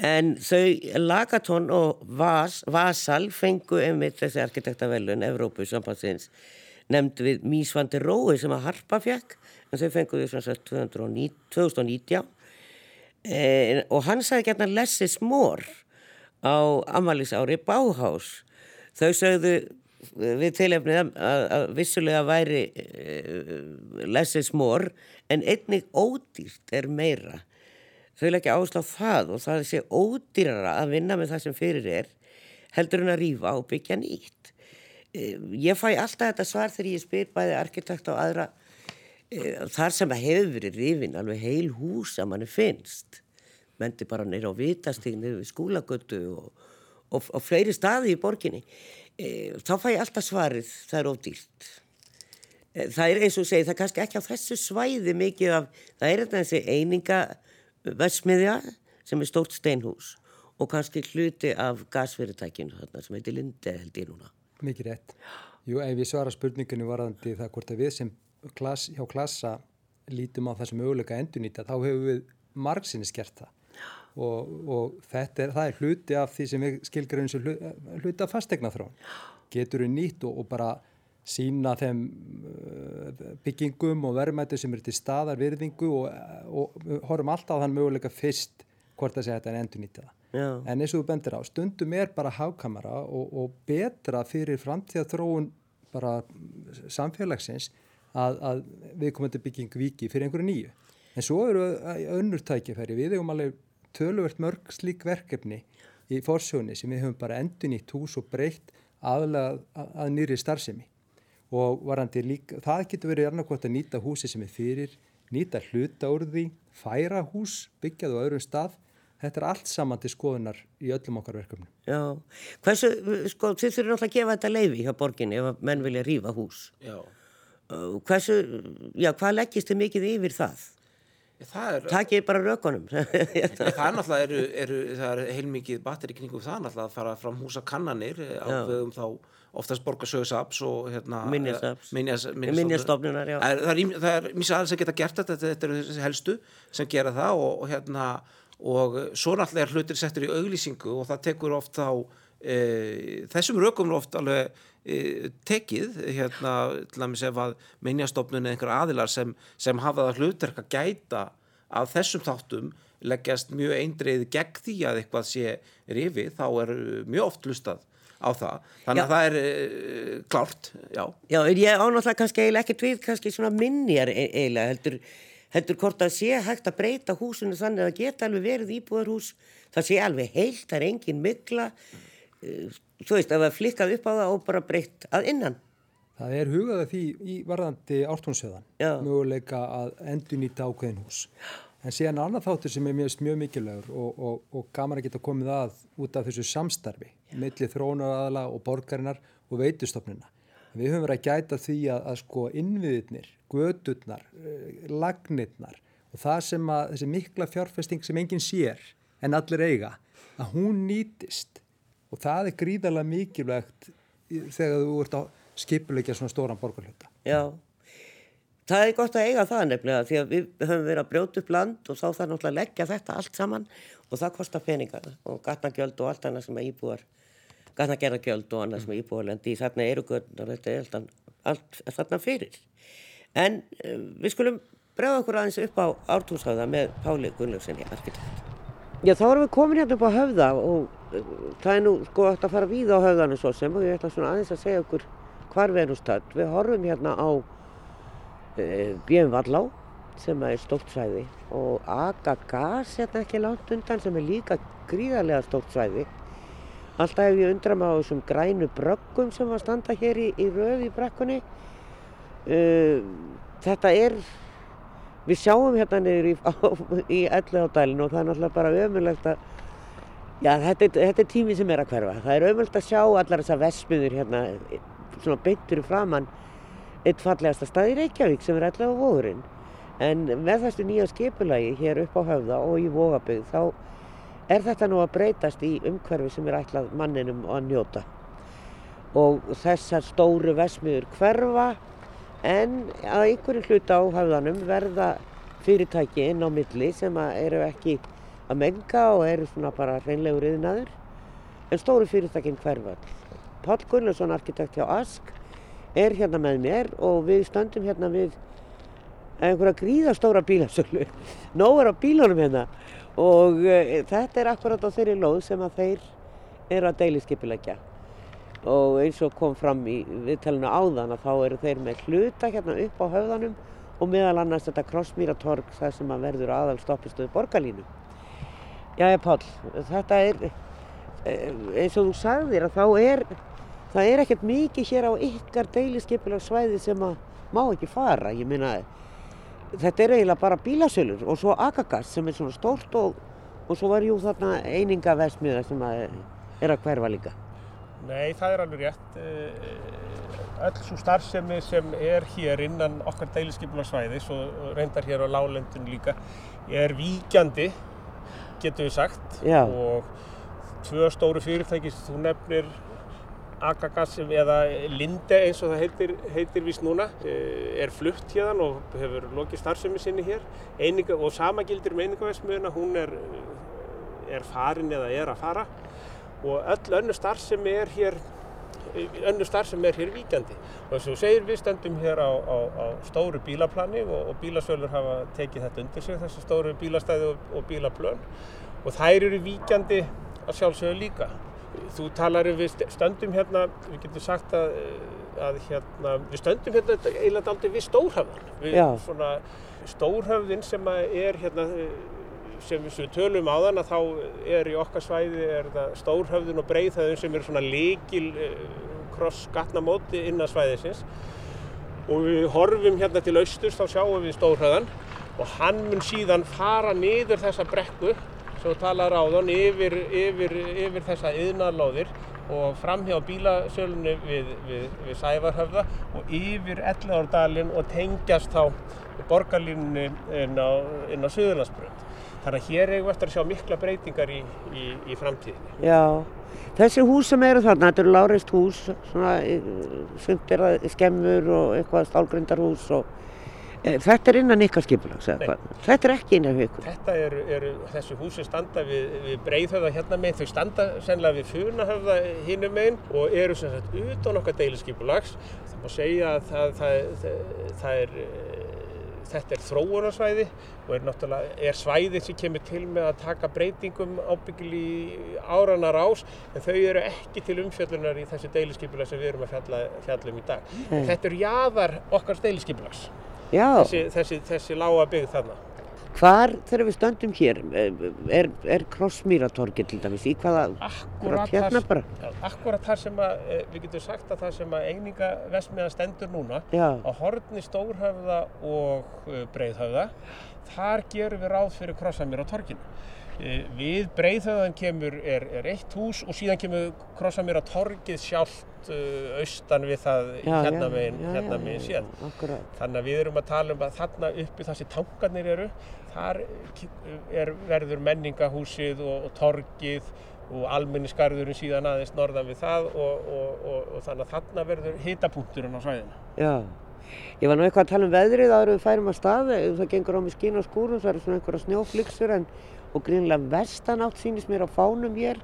en þau Lagatón og Vas, Vasal fengu einmitt þessi arkitektavellun Evrópu sambandsins nefnd við Mísvandi Rói sem að Harpa fekk en þau fengu því svona 2019 e, og hann sagði gætna Lessis Mór á Amalís ári Báhás þau sögðu við tilefnið að, að vissulega væri uh, less is more en einnig ódýrt er meira þau leggja áslá það og það sé ódýrara að vinna með það sem fyrir er heldur en að rýfa og byggja nýtt. Uh, ég fæ alltaf þetta svar þegar ég spyr bæði arkitekt og aðra uh, þar sem að hefur verið rýfin alveg heil hús að manni finnst. Mendi bara neyra á vitastígni við skúlagötu og, og, og fleiri staði í borginni. E, þá fæ ég alltaf svarið það er ódýrt e, það er eins og segi það er kannski ekki á þessu svæði mikið af það er þetta þessi eininga vesmiðja sem er stórt steinhús og kannski hluti af gasfyrirtækinu þarna sem heitir Linde held ég núna. Mikið rétt. Jú, ef ég svara spurningunni varðandi það hvort að við sem klass, hjá klassa lítum á það sem möguleika endurnýta þá hefur við margsinni skert það. Og, og er, er hluti af því sem við skilgjum hluti af fastegna þrón getur við nýtt og, og bara sína þeim uh, byggingum og verðmættu sem eru til staðar virðingu og, og horfum alltaf þann möguleika fyrst hvort að segja þetta en endur nýta það en eins og þú bendir á, stundum er bara hákamara og, og betra fyrir framtíða þróun bara samfélagsins að, að við komum til bygging viki fyrir einhverju nýju. En svo eru önnur tækifæri. Við hefum alveg töluvert mörg slík verkefni í fórsjóni sem við höfum bara endun í tús og breytt aðlega að, að nýri starfsemi og varandi líka, það getur verið annarkvæmt að nýta húsi sem er fyrir, nýta hluta úr því, færa hús, byggjaðu á öðrum stað, þetta er allt saman til skoðunar í öllum okkar verkefni. Já, hversu, sko, þið þurfum alltaf að gefa þetta leiði hjá borginni ef menn vilja rýfa hús. Já. Hversu, já, hvað leggist þið mikið yfir það? Takk ég bara rökunum Það er náttúrulega eru, eru, er heilmikið batteri kringum það náttúrulega að fara fram húsa kannanir eh, ákveðum þá oftast borgarsögsaps og hérna, minjastofnunar það er, er mjög aðeins að geta gert þetta þetta eru þessi helstu sem gera það og, og hérna og svo náttúrulega er hlutir settur í auglýsingu og það tekur oft þá e, þessum rökum er oft alveg e, tekið hérna til að segja að minjastofnun eða einhver aðilar sem, sem hafa það hlutverk að gæta af þessum þáttum leggjast mjög eindreið gegn því að eitthvað sé rifið þá er mjög oft lustað á það þannig já. að það er e, klárt já. já, ég ánáttúrulega kannski eiginlega ekkert við kannski svona minnjar e, eiginlega heldur, heldur hvort að sé hægt að breyta húsinu þannig að það geta alveg verið íbúðarhús það sé alveg heilt, það er engin mikla þú veist, að það flikkað upp á það og bara breytt að innan. Það er hugað að því í varðandi ártónsöðan, möguleika að endur nýta ákveðin hús. En síðan annað þáttur sem er mjög, mjög mikilvægur og, og, og gaman að geta komið að út af þessu samstarfi, millið þrónaraðala og borgarinnar og veitustofnuna. Við höfum verið að gæta því að, að sko innviðirnir, gödurnar, eh, lagnirnar og það sem að þessi mikla fjárfesting sem enginn sér en allir eiga, að hún nýtist og það er gríðarlega mikilvægt þegar þú ert að skipulegja svona stóran borgarhluta. Já, það er gott að eiga það nefnilega því að við höfum verið að brjóta upp land og þá þarf náttúrulega að leggja þetta allt saman og það kostar peningar og gatnagjöld og allt annað sem er íbúar, gatnagerðagjöld og annað sem er íbúarlendi í þarna eru göndar, þetta er allt, þarna fyrir. En uh, við skulum bregða okkur aðeins upp á ártúnsáða með Páli Gunnlaugssoni arkitekt. Já, þá erum við komin hérna upp á höfða og það er nú sko að fara víða á höfðanu svo sem og ég ætla svona aðeins að segja okkur hvar við erum stöld. Við horfum hérna á e, Björn Vallá sem er stórt svæði og Aga Gas hérna ekki langt undan sem er líka gríðarlega stórt svæði. Alltaf hef ég undram á þessum grænu bröggum sem var standa hér í, í röð í brekkunni. E, þetta er, við sjáum hérna niður í, í elli á dælinu og það er náttúrulega bara ömulegt að Já, þetta þetta er tími sem er að hverfa. Það er auðvöld að sjá allar þessar vesmiður hérna, svona beintur framann eitt fallegasta stað í Reykjavík sem er allavega á vóðurinn. En með þessu nýja skipulagi hér upp á höfða og í vógabögð þá er þetta nú að breytast í umhverfi sem er ætlað manninum að njóta. Og þessar stóru vesmiður hverfa en að einhverju hluta á höfðanum verða fyrirtæki inn á milli sem eru ekki að menga og eru svona bara hreinlegur yðnaður en stóru fyrirtækinn hverfa. Páll Gunnarsson, arkitekt hjá Ask, er hérna með mér og við stöndum hérna við einhverja gríðastóra bílasölu. Nóður á bílunum hérna og e, þetta er akkurat á þeirri lóð sem að þeir eru að deiliskypilegja. Og eins og kom fram í viðtæluna áðan að þá eru þeir með hluta hérna upp á höfðanum og meðal annars þetta krossmýratorg það sem að verður aðal stoppistöðu borgarlínu. Jæja Páll, þetta er eh, eins og þú sagðir að þá er það er ekkert mikið hér á ykkar deiliskypilega svæði sem að má ekki fara. Ég meina þetta er eiginlega bara bílasölur og svo Agagas sem er svona stórt og, og svo var jú þarna eininga vesmiða sem að er að hverfa líka. Nei, það er alveg rétt. Eh, öll svo starfsemi sem er hér innan okkar deiliskypularsvæðis og reyndar hér á lálendun líka er víkjandi, getur við sagt. Já. Og tvö stóru fyrirtæki sem þú nefnir Agagas eða Linde eins og það heitir, heitir vist núna eh, er flutt hérðan og hefur lokið starfsemi sinni hér. Eininga, og sama gildir um einingavæsmiðuna, hún er, er farin eða er að fara. Og öll önnu starfsemi er hér önnu starfsemi er hér víkjandi. Og þess að þú segir við stöndum hér á, á, á stóru bílaplani og, og bílasölur hafa tekið þetta undir sig þessi stóru bílastæði og, og bílaplön. Og þær eru víkjandi að sjálfsögðu líka þú talar um við stöndum hérna við getum sagt að, að hérna, við stöndum hérna eiginlega aldrei við stórhöfðan við Já. svona stórhöfðin sem er hérna sem við tölum á þann að þá er í okkar svæði er það stórhöfðin og breiðhöfðin sem eru svona líkil kross gatnamóti innan svæðisins. Og við horfum hérna til austurs þá sjáum við stórhöfðan. Og hann mun síðan fara niður þessa brekku talar á þann yfir, yfir, yfir þessa yðnarlóðir og fram hjá bílasölunni við, við, við Sævarhöfða og yfir Ellegárdalinn og tengjast þá borgarlínunni inn á, á Suðurlandsbrönd. Þannig að hér eigum við eftir að sjá mikla breytingar í, í, í framtíðinni. Já, þessi hús sem eru þarna, þetta eru láreist hús, svona, sumt er það skemmur og eitthvað stálgrindarhús og þetta er innan ykkar skipulags? Þetta er ekki innan ykkur? Þetta eru, eru þessi húsi standa við, við breiðhöfða hérna meginn, þau standa sennilega við funahöfða hinum meginn og eru sem sagt utan okkar deiliskypulags. Það má segja að það, það, það, það er, eh, þetta er þróunarsvæði og er er svæði sem kemur til með að taka breytingum ábyggil í áranar ás en þau eru ekki til umfjöllunar í þessi deiliskypulag sem við erum að fjalla, fjalla um í dag. Nei. Þetta eru jaðar okkar deiliskypulags, þessi, þessi, þessi lága byggð þarna. hvar þegar við stöndum hér, e, er, er krossmýratorgi til dæmis, í hvaða, Akkurat hérna bara? Akkurat þar sem að, eh, við getum sagt að það sem að eininga vestmiðan stendur núna Já, á horni stórhöfða og uh, breiðhöfða þar gerum við ráð fyrir krossamir á torginu. Uh, við breiðhöfðan kemur er, er eitt hús og síðan kemur krossamir á torgið sjálft uh, austan við það já, hérna já, megin, já, hérna megin síðan. Akkurat, Þannig að við erum að tala um að þarna uppi þar sem tankarnir eru, þar er, verður menningahúsið og, og torgið og almennisgarðurinn síðan aðeins norðan við það og, og, og, þannig að þarna verður hitapunkturinn á svæðinu. Ég var nú eitthvað að tala um veðrið áður við færum að stað, ef það gengur á mig skín og skúrum, það eru svona einhverja snjóflyksur en, og grínlega vestanátt sýnist mér á fánum hér,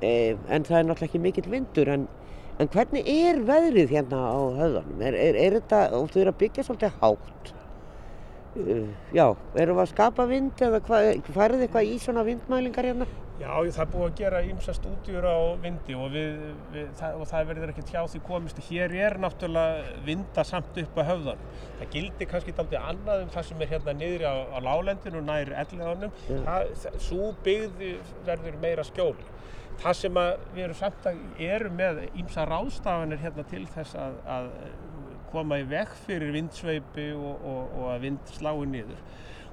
e, en það er náttúrulega ekki mikill vindur, en, en hvernig er veðrið hérna á höfðanum? Er, er, er þetta, og þau eru að byggja svolítið hátt, e, já, erum við að skapa vind eða hvað, færið eitthvað í svona vindmælingar hérna? Já, það er búið að gera ýmsa stúdíur á vindi og, við, við, það, og það verður ekki hjá því komist. Hér er náttúrulega vinda samt upp á höfðan. Það gildir kannski aldrei annað um það sem er hérna niðri á, á lálendinu og nær elliðanum. Já. Svo byggði verður meira skjóli. Það sem við erum samt að eru með ýmsa ráðstafanir hérna til þess að, að koma í veg fyrir vindsveipi og, og, og að vind slái niður.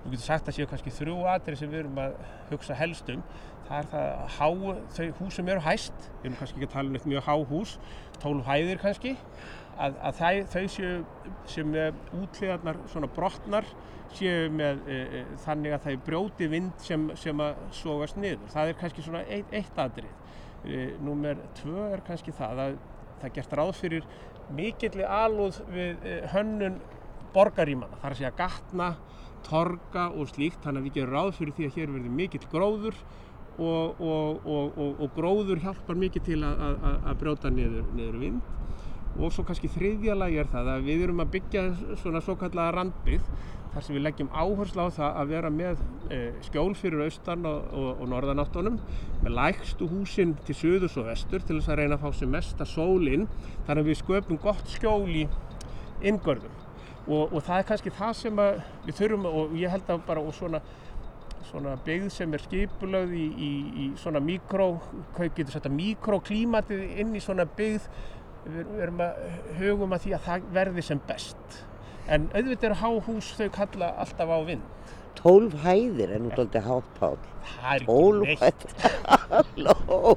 Þú getur sagt að séu kannski þrjú atrið sem við erum að hugsa helst um. Það er það að há, þau hús sem eru hæst, við erum kannski ekki að tala um eitt mjög há hús, 12 hæðir kannski, að, að þau, þau séu sem útlíðarnar svona brotnar séu með e, e, þannig að þau brjóti vind sem, sem að sogast niður. Það er kannski svona eitt, eitt atrið. E, númer tvö er kannski það að það er gert ráð fyrir mikilli alúð við e, hönnun borgarímanna, þar að segja gatna, torga og slíkt þannig að við gerum ráð fyrir því að hér verður mikill gróður og, og, og, gróður hjálpar mikið til að, að, að brjóta niður, niður vind. Og svo kannski þriðja lagi er það að við erum að byggja svona svo kallaða randbyggð þar sem við leggjum áherslu á það að vera með e, skjól fyrir austan og, og, og norðanáttunum með lægstu húsin til söðus og vestur til þess að reyna að fá sem mesta sólinn þar að við sköpum gott skjól í inngörðum. Og, og það er kannski það sem við þurfum og ég held að bara og svona svona byggð sem er skipulögð í, í, í svona mikró, hvað getur þetta, mikróklímatið inn í svona byggð við erum að hugum að því að það verði sem best. En auðvitað eru háhús þau kalla alltaf á vind. Tólf hæðir er náttúrulega háttpál það er ekki neitt. Halló.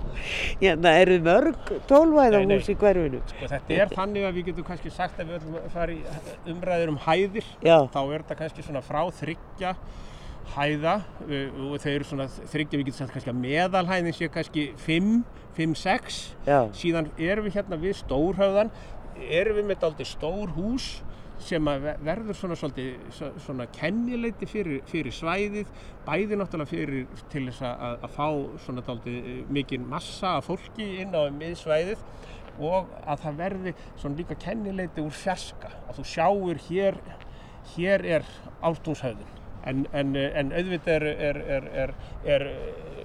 Hérna eru mörg tólfhæðahús í hverfinu? Sko, þetta er þannig að við getum kannski sagt að við ætlum að fara í umræður um hæðir Já. þá er þetta kannski svona frá þryggja hæða uh, og þau eru svona þryggja, við getum sagt kannski að meðalhæðin sé kannski 5, 5, 6 Já. síðan erum við hérna við stórhauðan erum við með daldi stór hús sem verður svona svolítið svo- svona kennileiti fyrir, fyrir svæðið bæði náttúrulega fyrir til þess að, að fá svona daldi mikinn massa af fólki inn á miðsvæðið og að það verði svona líka kennileiti úr fjarska. Að þú sjáur hér hér er ártúnshauðin en, en, en auðvitað er, er, er, er, er eh,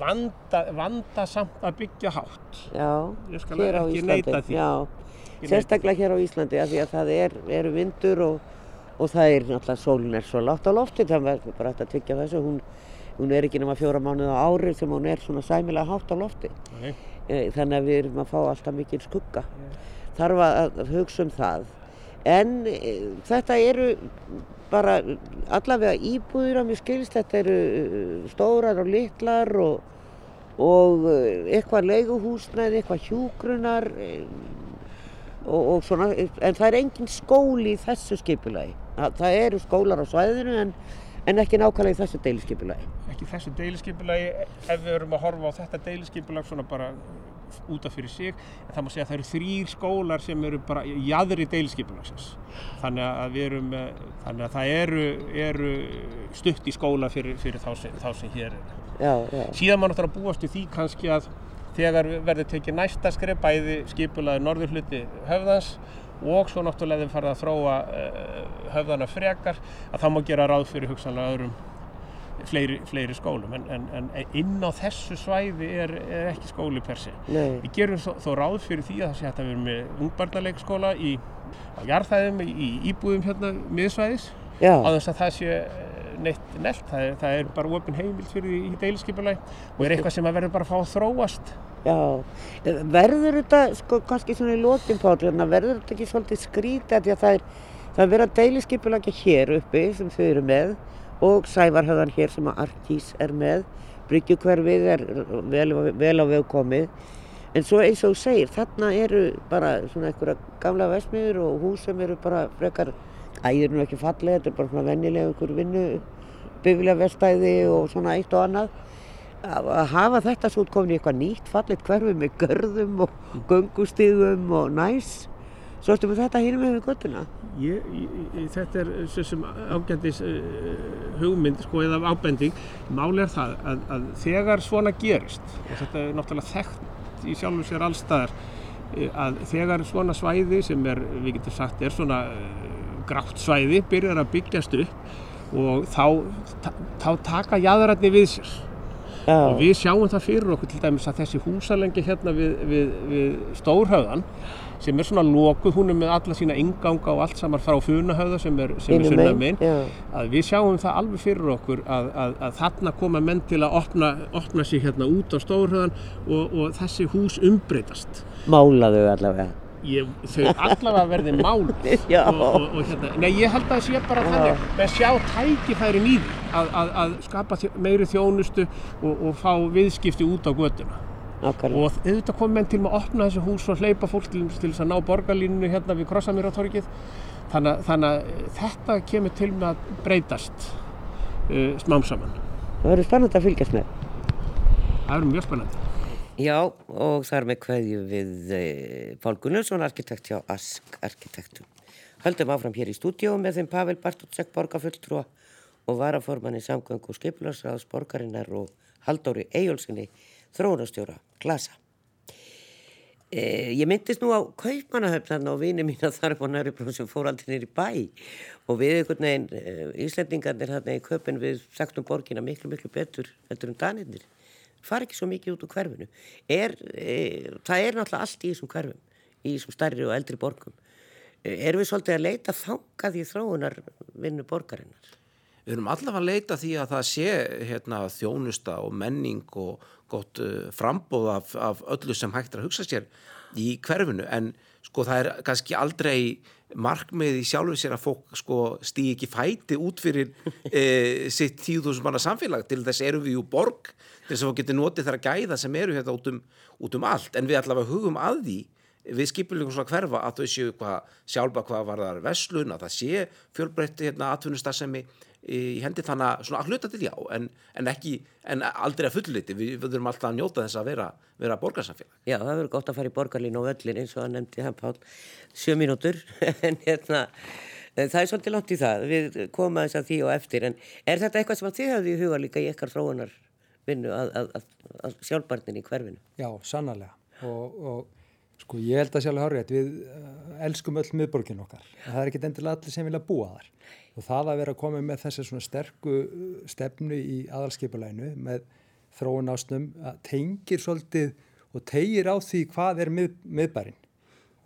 vanda, vandasamt að byggja hátt. Já, hér á Íslandi. Já, sérstaklega hér á Íslandi af því að það er, eru vindur og, og það er náttúrulega sólin er svo látt á lofti það er bara hægt að tryggja þessu. Hún, hún er ekki nema fjóra mánuð á ári sem hún er svona sæmilega hátt á lofti. Nei. Eh, þannig að við erum að fá alltaf mikil skugga. Þarf að að hugsa um það en e, þetta eru bara allavega íbúðir að mér skilst. Þetta eru eh, stórar og litlar og, og eh, eitthvað leiguhúsnæði, eitthvað hjúgrunar og, og svona en það er engin skóli í þessu skipulagi. Það, það eru skólar á svæðinu en, en ekki nákvæmlega í þessu deilisskipulagi ekki þessu deiliskypulagi ef við erum að horfa á þetta deiliskypulag svona bara út af fyrir sig en það má segja að það eru þrýr skólar sem eru bara í aðri deiliskypulagsins þannig að við erum eh, þannig að það eru, eru stutt í skóla fyrir, fyrir þá, sem, þá sem hér er já, já, síðan má náttúrulega búast við því kannski að þegar verður tekið næsta skref bæði skipulaði norðurhluti höfðans og svo náttúrulega þeim farið að þróa uh, höfðana frekar að það má gera ráð fyrir hugsanlega öðrum fleiri, fleiri skólum en, en, en inn á þessu svæði er, er ekki skóli per se. nei, Við gerum þó, þó ráð fyrir því að það sé hægt að vera með ungbarnaleikskóla í, á jarðhæðum í, íbúðum hérna miðsvæðis á þess að það sé eh, neitt nelt, það er, það er bara opin heimild fyrir því í deiliskypulagi og er eitthvað sem að verður bara að fá að þróast. Já. Verður þetta, sko, kannski svona í lokin Páll, hérna, verður þetta ekki svolítið skrítið að það er, það er verið að deilisskipulagja hér uppi sem þau eru með og Sævarhöðan hér sem að Arkís er með. Bryggjukverfið er vel, vel á veg komið. En svo eins og segir, þarna eru bara svona einhverja gamla vesmiður og hús sem eru bara frekar æðir nú ekki fallega, þetta er bara svona vennilega einhver vinnu biflega vestæði og svona eitt og annað. Að hafa þetta svo komin í eitthvað nýtt fallet hverfi með görðum og göngustíðum og næs svo ertu með þetta hínum með við göttuna ég, ég, þetta er svo sem ágændis uh, hugmynd sko eða ábending. Máli er það að, að þegar svona gerist og þetta er náttúrulega þekkt í sjálfum sér allstaðar að þegar svona svæði sem er, við getum sagt, er svona grátt svæði byrjar að byggjast upp og þá, þá taka jæðararni við sér. Já, og við sjáum það fyrir okkur til dæmis að þessi húsalengi hérna við, við, við Stórhöfðan sem er svona lokuð, hún er með alla sína inganga og allt saman frá Funahöfða sem er, er sunna já, að við sjáum það alveg fyrir okkur að, að, að þarna koma menn til að opna, opna sig hérna út á Stórhöfðan og, og þessi hús umbreytast. Málaðu allavega. Ég, þau allavega verði mál Já. og, og, og hérna, nei ég held að það sé bara þannig. Með sjá tækifærin í því að, að, að skapa meiri þjónustu og, og fá viðskipti út á götuna nákvæmlega. Og auðvitað kom menn til að opna þessi hús og hleypa fólk til, til þess að ná borgarlínunu hérna við Krossamýratorgið. Þannig, þannig að þetta kemur til með að breytast uh, smám saman. Það verður spennandi að fylgjast með. Það er mjög spennandi. Já, og þar með kveðju við e, Pál Gunnarsson, arkitekt hjá Ask Arkitektur. Höldum áfram hér í stúdíu með þeim Pavel Bartótsek borgarfulltrúa og varaformanni samgöng og skiplarsraðs borgarinnar og Haldóri Eyjólfssoni þróunastjóra Glasa. E, ég myndist nú á kaupmanahöfnan og vini mín að þar upp á Næribróð sem fór aldrei nýri bæ. Og við einhvern veginn, e, Íslandingarnir þarna í köpun við sagtum borgina miklu miklu betur heldur um danirnir. Far ekki svo mikið út úr hverfinu. Er, e, það er náttúrulega allt í þessum hverfum í þessum stærri og eldri borgum. E, erum við svolítið að leita þangað í þróunar vinnu borgarinnar Við erum allavega að leita því að það sé hérna, þjónusta og menning og gott uh, frambóð af, af öllu sem hægt er að hugsa sér í hverfinu. En sko það er kannski aldrei markmið í sjálfur sér að fólk sko stýi ekki fæti út fyrir e, sitt tíðúsum manna samfélag. Til þess erum við jú borg til þess að fólk getur notið þar að gæða sem eru hérna út um, út um allt. En við allavega hugum að því við skipilingum svona hverfa að þau séu hvað sjálfa hvað var þar veslun að það sé fjölbreytti hérna atvinnustasemi í hendi þannig að svona að hluta til já en, en ekki, en aldrei að fulliti við, við þurfum alltaf að njóta þess að vera, vera borgarsamfélag. Já, það verður gott að fara í borgarlín og öllin eins og að nefndi hann Pál sjö mínútur. En hérna það er svolítið langt í það, við komum aðeins að því og eftir. En er þetta eitthvað sem að þið hafði í huga líka í ekkar þróunar vinnu að, að, að, að sjálfbarnin í hverfinu? Já, sannarlega. Og, og sko ég held að sjálf hárið við elskum öll miðborgin okkar. Það er ekki endilega allir sem vilja búa þar og það að vera að koma með þessi svona sterku uh, stefnu í aðalskipulænu með þróun ásnum tengir svolítið og tegir á því hvað er mið, miðbærin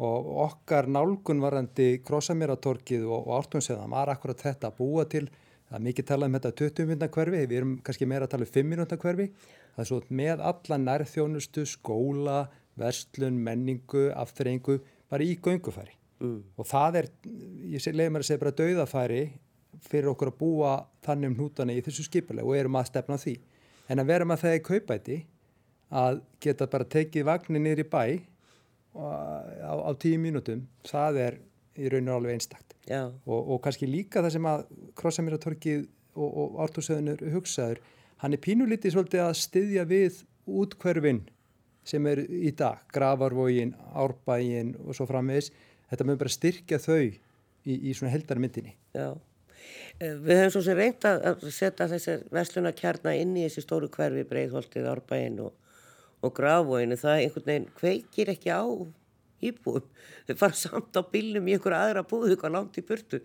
og okkar nálgun varandi Krossamýratorkið og, og Ártunnsöðan var akkurat þetta að búa til það er mikið talað um þetta 20 minna hverfi við erum kannski meira að tala um 5 minúta hverfi. Það er svo með alla nærþjónustu skóla, verslun, menningu afturrengu bara í göngufæri. Mm. og það er, ég leiði mér að segja bara dauðafæri fyrir okkur að búa þannig um hnútana í þessu skipuleg og erum að stefna því. En að vera með það í kaupæti að geta bara tekið vagnir niður í bæ á, á tíu mínutum það er í raun og alveg einstakt. Og, og kannski líka það sem að Krossamýratorkið og, og Ártúrsöðunur hugsaður, hann er pínulítið svolítið að styðja við útkverfin sem er í dag, Gravarvógin, Árbægin og svo framvegis. Þetta mögum bara styrkja þau í, í svona heldarmyndinni. Já, við höfum svo sem reynt að setja þessi vestlunarkjarna inn í þessi stóru hverfi Breitholtið, Árbæin og, og Grafvóinu, það einhvern veginn kveikir ekki á íbúum, þau fara samt á bílum í einhverja aðra búðu eitthvað langt í burtu.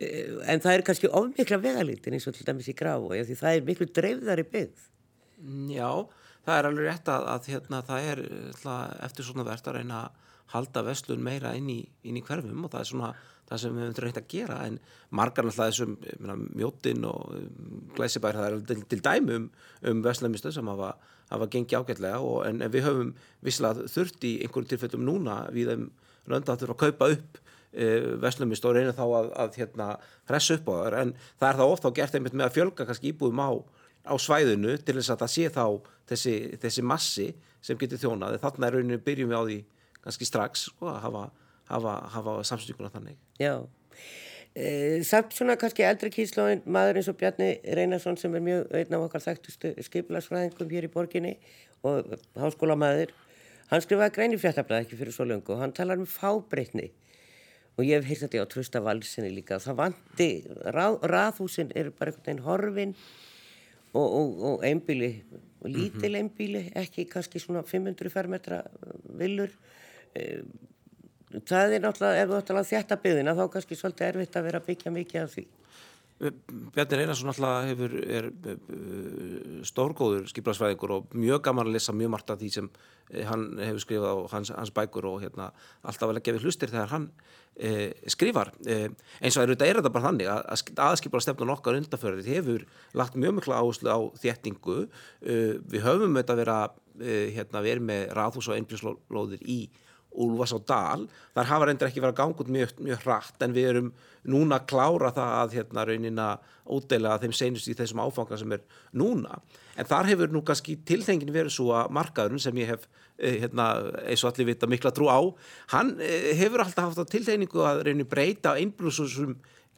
Eh, en það er kannski ofmikla vegalítin eins og til dæmis í Grafvói því það er miklu dreifðari byggð. Já, það er alveg rétt að, að hérna, það er eftir svona verðt að reyna að halda vestlun meira inn í, inn í hverfum og það er svona það sem við höfum reynt að gera en margar náttúrulega þessum mjótin og um, glæsibær það er til, til dæmi um, um vestlunmistu sem hafa, hafa gengið ágætlega og, en, en við höfum visslega þurft í einhverjum tilfellum núna við þeim röndaður að kaupa upp e, vestlunmistu og reyna þá að, að hérna, pressa upp á það en það er þá ofta á gert einmitt með að fjölga kannski íbúðum á, á svæðinu til þess að það sé þá þessi, þessi massi sem getur þjónað. Þannig er rauninu byrjum við á því kannski strax sko, að hafa, hafa, hafa samstýkuna þannig. Já, e, samt svona kannski eldri kíslóin maður eins og Bjarni Reynarsson sem er mjög einn af okkar þekktustu skipilagsfræðingum hér í borginni og háskólamæður, hann skrifaði grein í fjartablaði ekki fyrir svo lungu og hann talar um fábreytni og ég hef heilt þetta á Trösta Valsinni líka það vanti, rað, raðhúsin eru bara einhvern veginn horfin og, og, og einbíli lítil mhm. einbíli, ekki kannski svona 500 fermetra villur Eh, það er náttúrulega, ef þú ætti að þjætta byggðina þá kannski svolítið erfitt að vera að byggja mikið af því. Bjarni Reynarsson alltaf hefur, er eh, stórgóður skiplarsfæðingur og mjög gaman að lesa mjög margt af því sem eh, hann hefur skrifað á hans, hans bækur og hérna, alltaf vel að gefa hlustir þegar hann eh, skrifar. Eh, eins og er þetta, er þetta bara þannig að aðskiplarstefnun okkar undanförðið hefur lagt mjög mikla áherslu á þéttingu. Eh, við höfum þetta að vera, hérna, verið með ráðhús og einbjörnslóðir í Úlfas á dal, þar hafa reyndir ekki verið að ganga út mjög, mjög hratt en við erum núna að klára það að hérna raunina útdeila þeim senust í þessum áfanga sem er núna. En þar hefur nú kannski tilþengin verið svo að markaðurinn sem ég hef eh, hérna, eins og allir vita mikla trú á hann eh, hefur alltaf haft á tilþegningu að reyni breyta einblúsum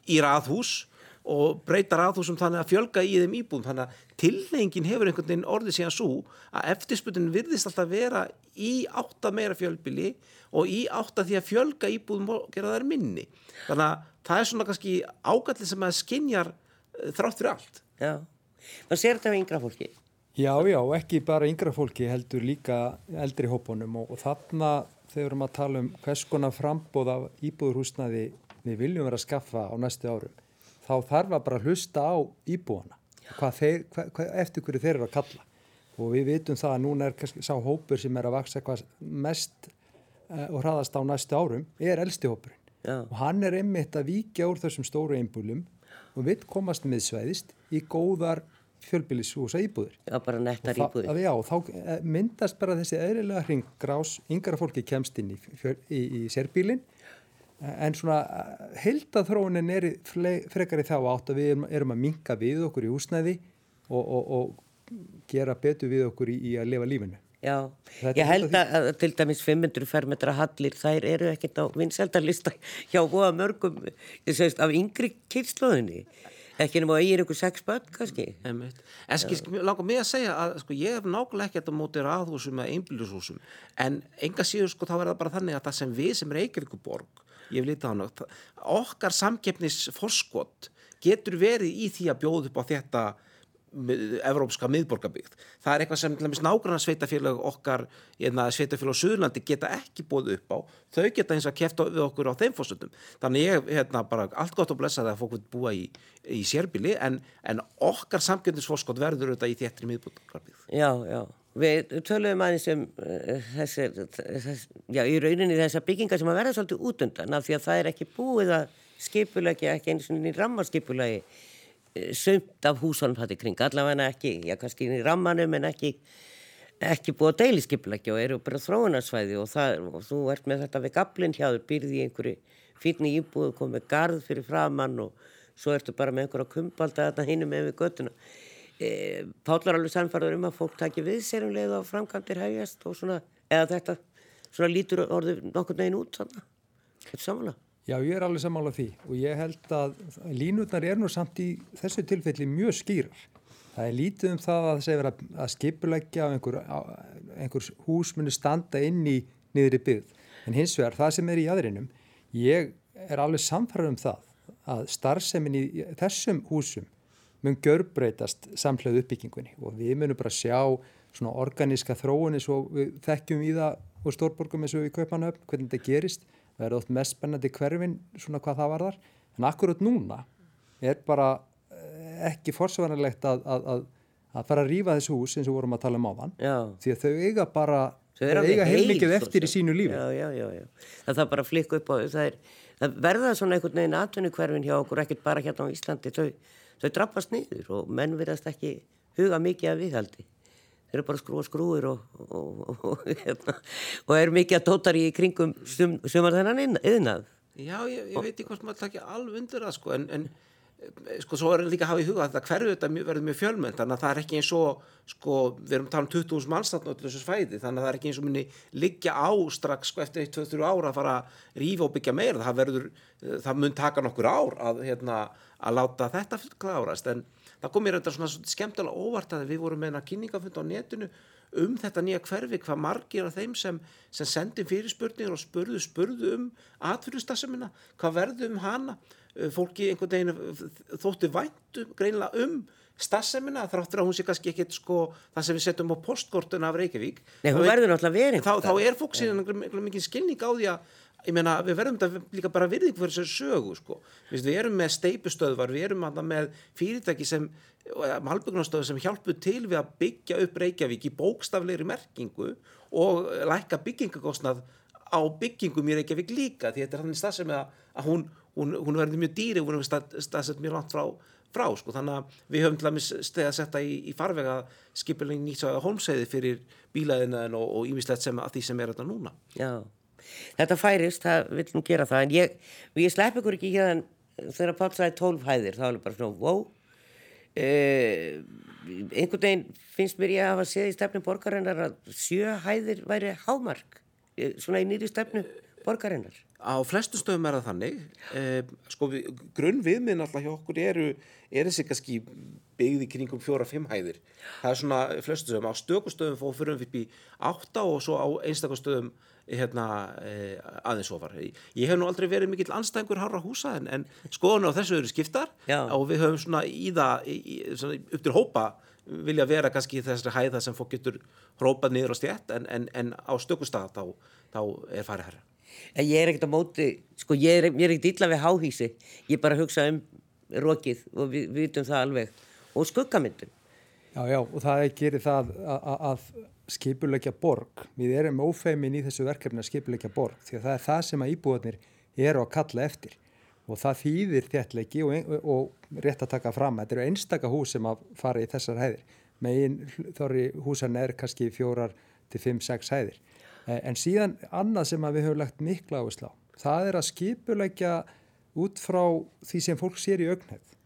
í raðhús og breyta ráðhúsum þannig að fjölga í þeim íbúðum þannig að tilnefingin hefur einhvern veginn orðið síðan svo að eftirspunnin virðist alltaf vera í átta meira fjölbili og í átta því að fjölga íbúðum og gera þær minni þannig að það er svona kannski ágallið sem að skinjar eh, þrátt fyrir allt. Já, maður sér þetta á yngra fólki. Já, já, ekki bara yngra fólki heldur líka eldri hópunum og, og þarna þegar við erum að tala um hvers konar frambóð af íbúðurhúsnaði við viljum vera að skaffa á næstu árum, þá þarf að bara hlusta á íbúana, hvað þeir, hvað, hvað, eftir hverju þeir eru að kalla. Og við vitum það að núna er kannski sá hópur sem er að vaksa hvað mest uh, og hraðast á næstu árum er elsti hópurinn. Já. og hann er einmitt að víkja úr þessum stóru einbúlum og við komast miðsvæðist í góðar fjölbýlishúsa íbúður. Já, bara nettar Og það- Já, þá eh, myndast bara þessi eðlilega hringgrás, yngra fólki kemst inn í, í, í sérbílin en svona heildathróunin er í fle- frekar í þá átt að við erum, erum að minka við okkur í húsnæði og, og, og gera betur við okkur í, í að lifa lífinu. Já, ég er held að, að til dæmis 500 fermetra hallir, þær eru ekkert á vinseldarlista hjá búa mörgum, ég segist, af yngri kynnslóðinni. Ekki nema að ég er ykkur sex börn, kannski. En skil, langar mig að segja að sko, ég hef nákvæmlega ekkert á móti raðhúsum eða einbýlishúsum en enga síður sko þá er það bara þannig að það sem við sem Reykjavíkuborg, ég vil lítið á nátt, okkar samkeppnisforskott getur verið í því að bjóða upp á þetta evrópska miðborgarbyggt. Það er eitthvað sem nágrannar sveitafélag okkar eða sveitafélag á Suðurlandi geta ekki bóð upp á. Þau geta eins að kefta við okkur á þeim fórsöndum. Þannig ég hérna bara allt gott og blessa það að fólk búa í, í sérbíli en, en okkar samkjöndisforskot verður auðvitað í þéttri miðborgarbyggt. Já, já. Við töluðum aðeins um uh, þessi, þess, já, í rauninni þessar byggingar sem að verða svolítið útundan af því að það er ekki búið að skipulagi, ekki eins og í rammarskipulagi uh, sumt af húsunum þetta í kring, allavega ekki, já, kannski í rammanum en ekki, ekki búið að deili skipulagi og eru bara þróunarsvæði og, það, og þú ert með þetta við gablinn hjá þér, býrði í einhverju fínni íbúðu, komið garð fyrir framann og svo ertu bara með einhverja kumpalda þetta hinum með við göttuna. E, Páll var alveg sannfarður um að fólk taki við sér um leið og framkantir hægjast og svona, eða þetta svona lítur orðið nokkur neginn út svona, þetta samanlega. Já, ég er alveg sammála því og ég held að línutnar er nú samt í þessu tilfelli mjög skýrar. Það er lítið um það að það sé verið að, skipuleggja einhver, einhver hús muni standa inn í niðri byggð. En hins vegar, það sem er í aðrinum, ég er alveg samfærður um það að starfsemin í þessum húsum mun görbreytast samhlega uppbyggingunni og við munum bara sjá svona organíska þróun eins og við þekkjum í það og stórborgum eins og við kaupanöfn, hvernig þetta gerist það er oft mest spennandi hverfin svona hvað það varðar, en akkurat núna er bara eh, ekki forsvarnilegt að, að, að, að fara að rýfa þessu hús eins og vorum að tala um áðan Já. því að þau eiga bara Þau eiga heil, heilmikið eftir í sínu lífi Já, já, já, já. Það þarf bara að flikka upp á það. Er, það verða svona einhvern veginn atvinnukverfin hjá okkur, ekkert bara hérna á Íslandi. Þau, þau drappast niður og menn virðast ekki huga mikið að viðhaldi. Þeir eru bara að skrúa skrúir og, og, og, og, hérna, og er mikið að dótar í kringum sum, sumar þennan yðnað. Já, ég, ég veit ekki hvort maður takja alveg undir það sko, en, en sko, svo er líka að hafa í huga að þetta hverju þetta verður mjög fjölmennt, þannig að það er ekki eins og, sko, við erum að tala um 20.000 manns þarna á þessu svæði, þannig að það er ekki eins og minni liggja á strax, sko, eftir 1-2-3 ára að fara að rífa og byggja meira, það verður, það mun taka nokkur ár að, hérna, að láta þetta klárast, en það kom mér þetta svona skemmtilega óvart að við vorum með eina kynningafund á netinu um þetta nýja hverfi, hvað margir af þeim sem, sem sendi fyrirspurnir og spurðu, spurðu um atvinnustassemina, hvað verðu um hana, fólki einhvern veginn uh, þóttu væntum greinilega um stassemina þráttur að hún sé kannski ekkert sko það sem við setjum á postkortun af Reykjavík. Nei, hún er- verður náttúrulega verið. Þá, þá er einhver mikið skilning á því að ég meina við verðum þetta líka bara virðing fyrir þessu sögu sko. Vist, við erum með steipustöðvar, við erum með fyrirtæki sem malbyggnastöðu sem hjálpu til við að byggja upp Reykjavík í bókstaflegri merkingu og lækka byggingakostnað á byggingum í Reykjavík líka því þetta er þannig stað sem að, að hún, hún, hún verður mjög dýri, hún er stað, staðsett mjög langt frá, frá sko. þannig að við höfum til að stega að setja í, í farvega skipilegin nýtt svo að holmseiði fyrir bílaðinaðin og ímislegt sem að því sem er þetta núna. Já, þetta færist, það vil nú gera það, en ég, ég slepp ykkur ekki hérna þegar Páll sagði tólf hæðir, þá er bara svona, wow, uh, einhvern veginn finnst mér ég að hafa séð í stefnu borgarinnar að sjö hæðir væri hámark, eh, svona í nýri stefnu borgarinnar. Á flestu stöðum er það þannig, eh, sko við, grunn viðminn alltaf hjá okkur eru, er þessi kannski byggð í kringum fjóra-fimm hæðir. Það er svona flestu stöðum. Á stökustöðum fór fyrir um upp í átta og svo á einstakustöðum hérna eh, aðeins ofar. Ég hef nú aldrei verið mikill anstæðingur harra húsa en, en skoðinu á þessu eru skiptar Já. og við höfum svona í það í, svona upp til hópa vilja vera kannski í þessari hæða sem fólk getur hrópað niður á stjætt en, en, en á stökustad þá, þá er farið herra. En ég er ekkert á móti, sko ég er, er ekkert illa við háhísi, ég bara hugsa um rokið og við, vitum það alveg og skuggamyndun. Já, já, og það gerir það að, skipulegja borg. Við erum ófeimin í þessu verkefni að skipulegja borg því að það er það sem að íbúðanir eru að kalla eftir og það þýðir þéttlegi og, og rétt að taka fram. Þetta eru einstaka hús sem að fara í þessar hæðir. Megin þorri húsan er kannski fjórar til fimm, sex hæðir. En síðan annað sem við höfum lagt mikla áherslu á, það er að skipulegja út frá því sem fólk sér í augnhefð.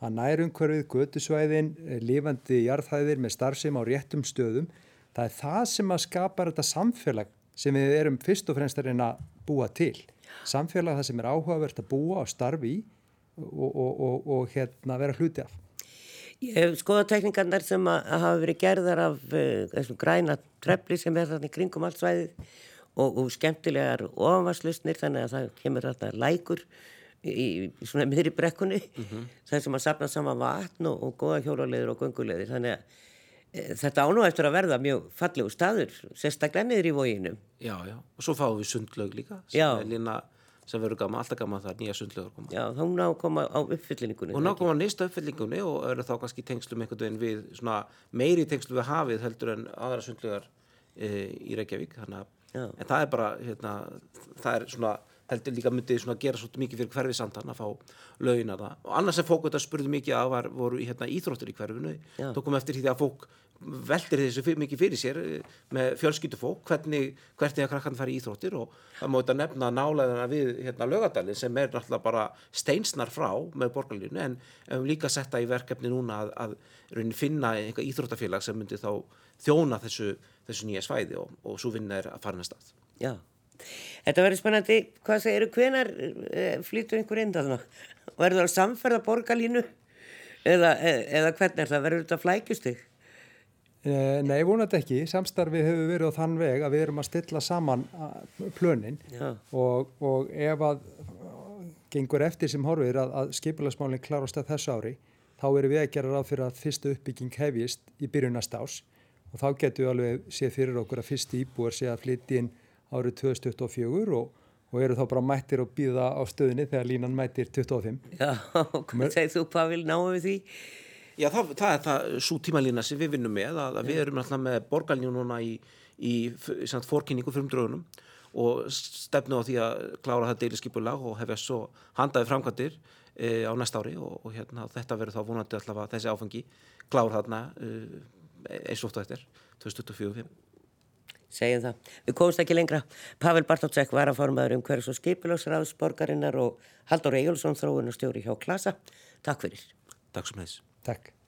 Það nær umhverfið, götusvæðin, lifandi jarðhæðir með starfsem á réttum stöðum. Það er það sem að skapa þetta samfélag sem við erum fyrst og fremst að reyna að búa til. Samfélag það sem er áhugavert að búa og starfi í og, og, og, og hérna vera hluti af. Ég hef skoða tekningarnar sem að hafa verið gerðar af uh, þessum græna trefli sem er þarna í kringum allt svæðið og, og skemmtilegar ofanvarslusnir þannig að það kemur þarna lækur í, í svona miðri brekkunni mm -hmm. það sem að sapna saman vatn og, og góða hjólulegur og gungulegur þannig að e, þetta ánú eftir að verða mjög fallegu staður sérstaklega niður í vóginum Já, já, og svo fáum við sundlaug líka sem Já. er lína sem verður gaman, alltaf gaman þar, nýja sundlaugur koma. Já, þá ná að koma á uppfyllingunni og ná koma að nýsta uppfyllingunni og eru þá kannski tengslum einhvern veginn við svona meiri tengslum við hafið heldur en aðra sundlaugar e, í Reykjavík þannig að en það er bara hérna, það er svona heldur líka myndið svona gera svolítið mikið fyrir hverfi sandan að fá lögin að það. Og annars sem fólk þetta spurði mikið að var, voru hérna, íþróttur í hverfinu. Já. tókum eftir því að fólk veldir þessu fyr, mikið fyrir sér eh, með fjölskyldufólk hvernig, hvernig að krakkan fari í íþróttir og það þetta nefna nálega við hérna, lögadalinn sem er náttúrulega bara steinsnar frá með borgarlínu en við líka setta í verkefni núna að, að finna einhver íþróttafélag sem myndi þá þjóna þessu, þessu nýja svæði og, og svo vinna er að fara næsta Já, þetta verður spennandi. Hvað segiru, hvenar e, flýtur einhver inn þarna? Verður það að samferða borgarlínu eða, e, eða hvernig er það, verður þetta flækjustig? Eh, Nei, vonandi ekki. Samstarfið hefur verið á þann veg að við erum að stilla saman plönin Já. og, og ef að gengur eftir sem horfir að, að skipilagsmálinn klárast að þessu ári, þá erum við að gera ráð fyrir að fyrstu uppbygging hefjist í byrjunast ás og þá getum við alveg séð fyrir okkur að fyrstu íbúar sé að flytja inn árið 2024 og, og eru þá bara mættir og býða á stöðinni þegar línan mættir 25. Já, hvað segir þú, hvað vil náum við því? Já, það, það er það svo tímalína sem við vinnum með að, að við erum alltaf með borgarlínu núna í, í, í fórkynningu fyrir drögunum og stefnu á því að klára það deiliskypulag og hefja svo handaði framkvæmdir e, á næsta ári og, og hérna, þetta verður þá vonandi alltaf að þessi áfengi klára þarna e, eins og þetta er 2024 Segjum það. Við komumst ekki lengra. Pavel Bartótsek var að formaður um hverjus og skipilásraðs borgarinnar og Haldur Egilson þróunastjóri hjá Klasa. Takk fyrir. Takk sem hefðis Takk.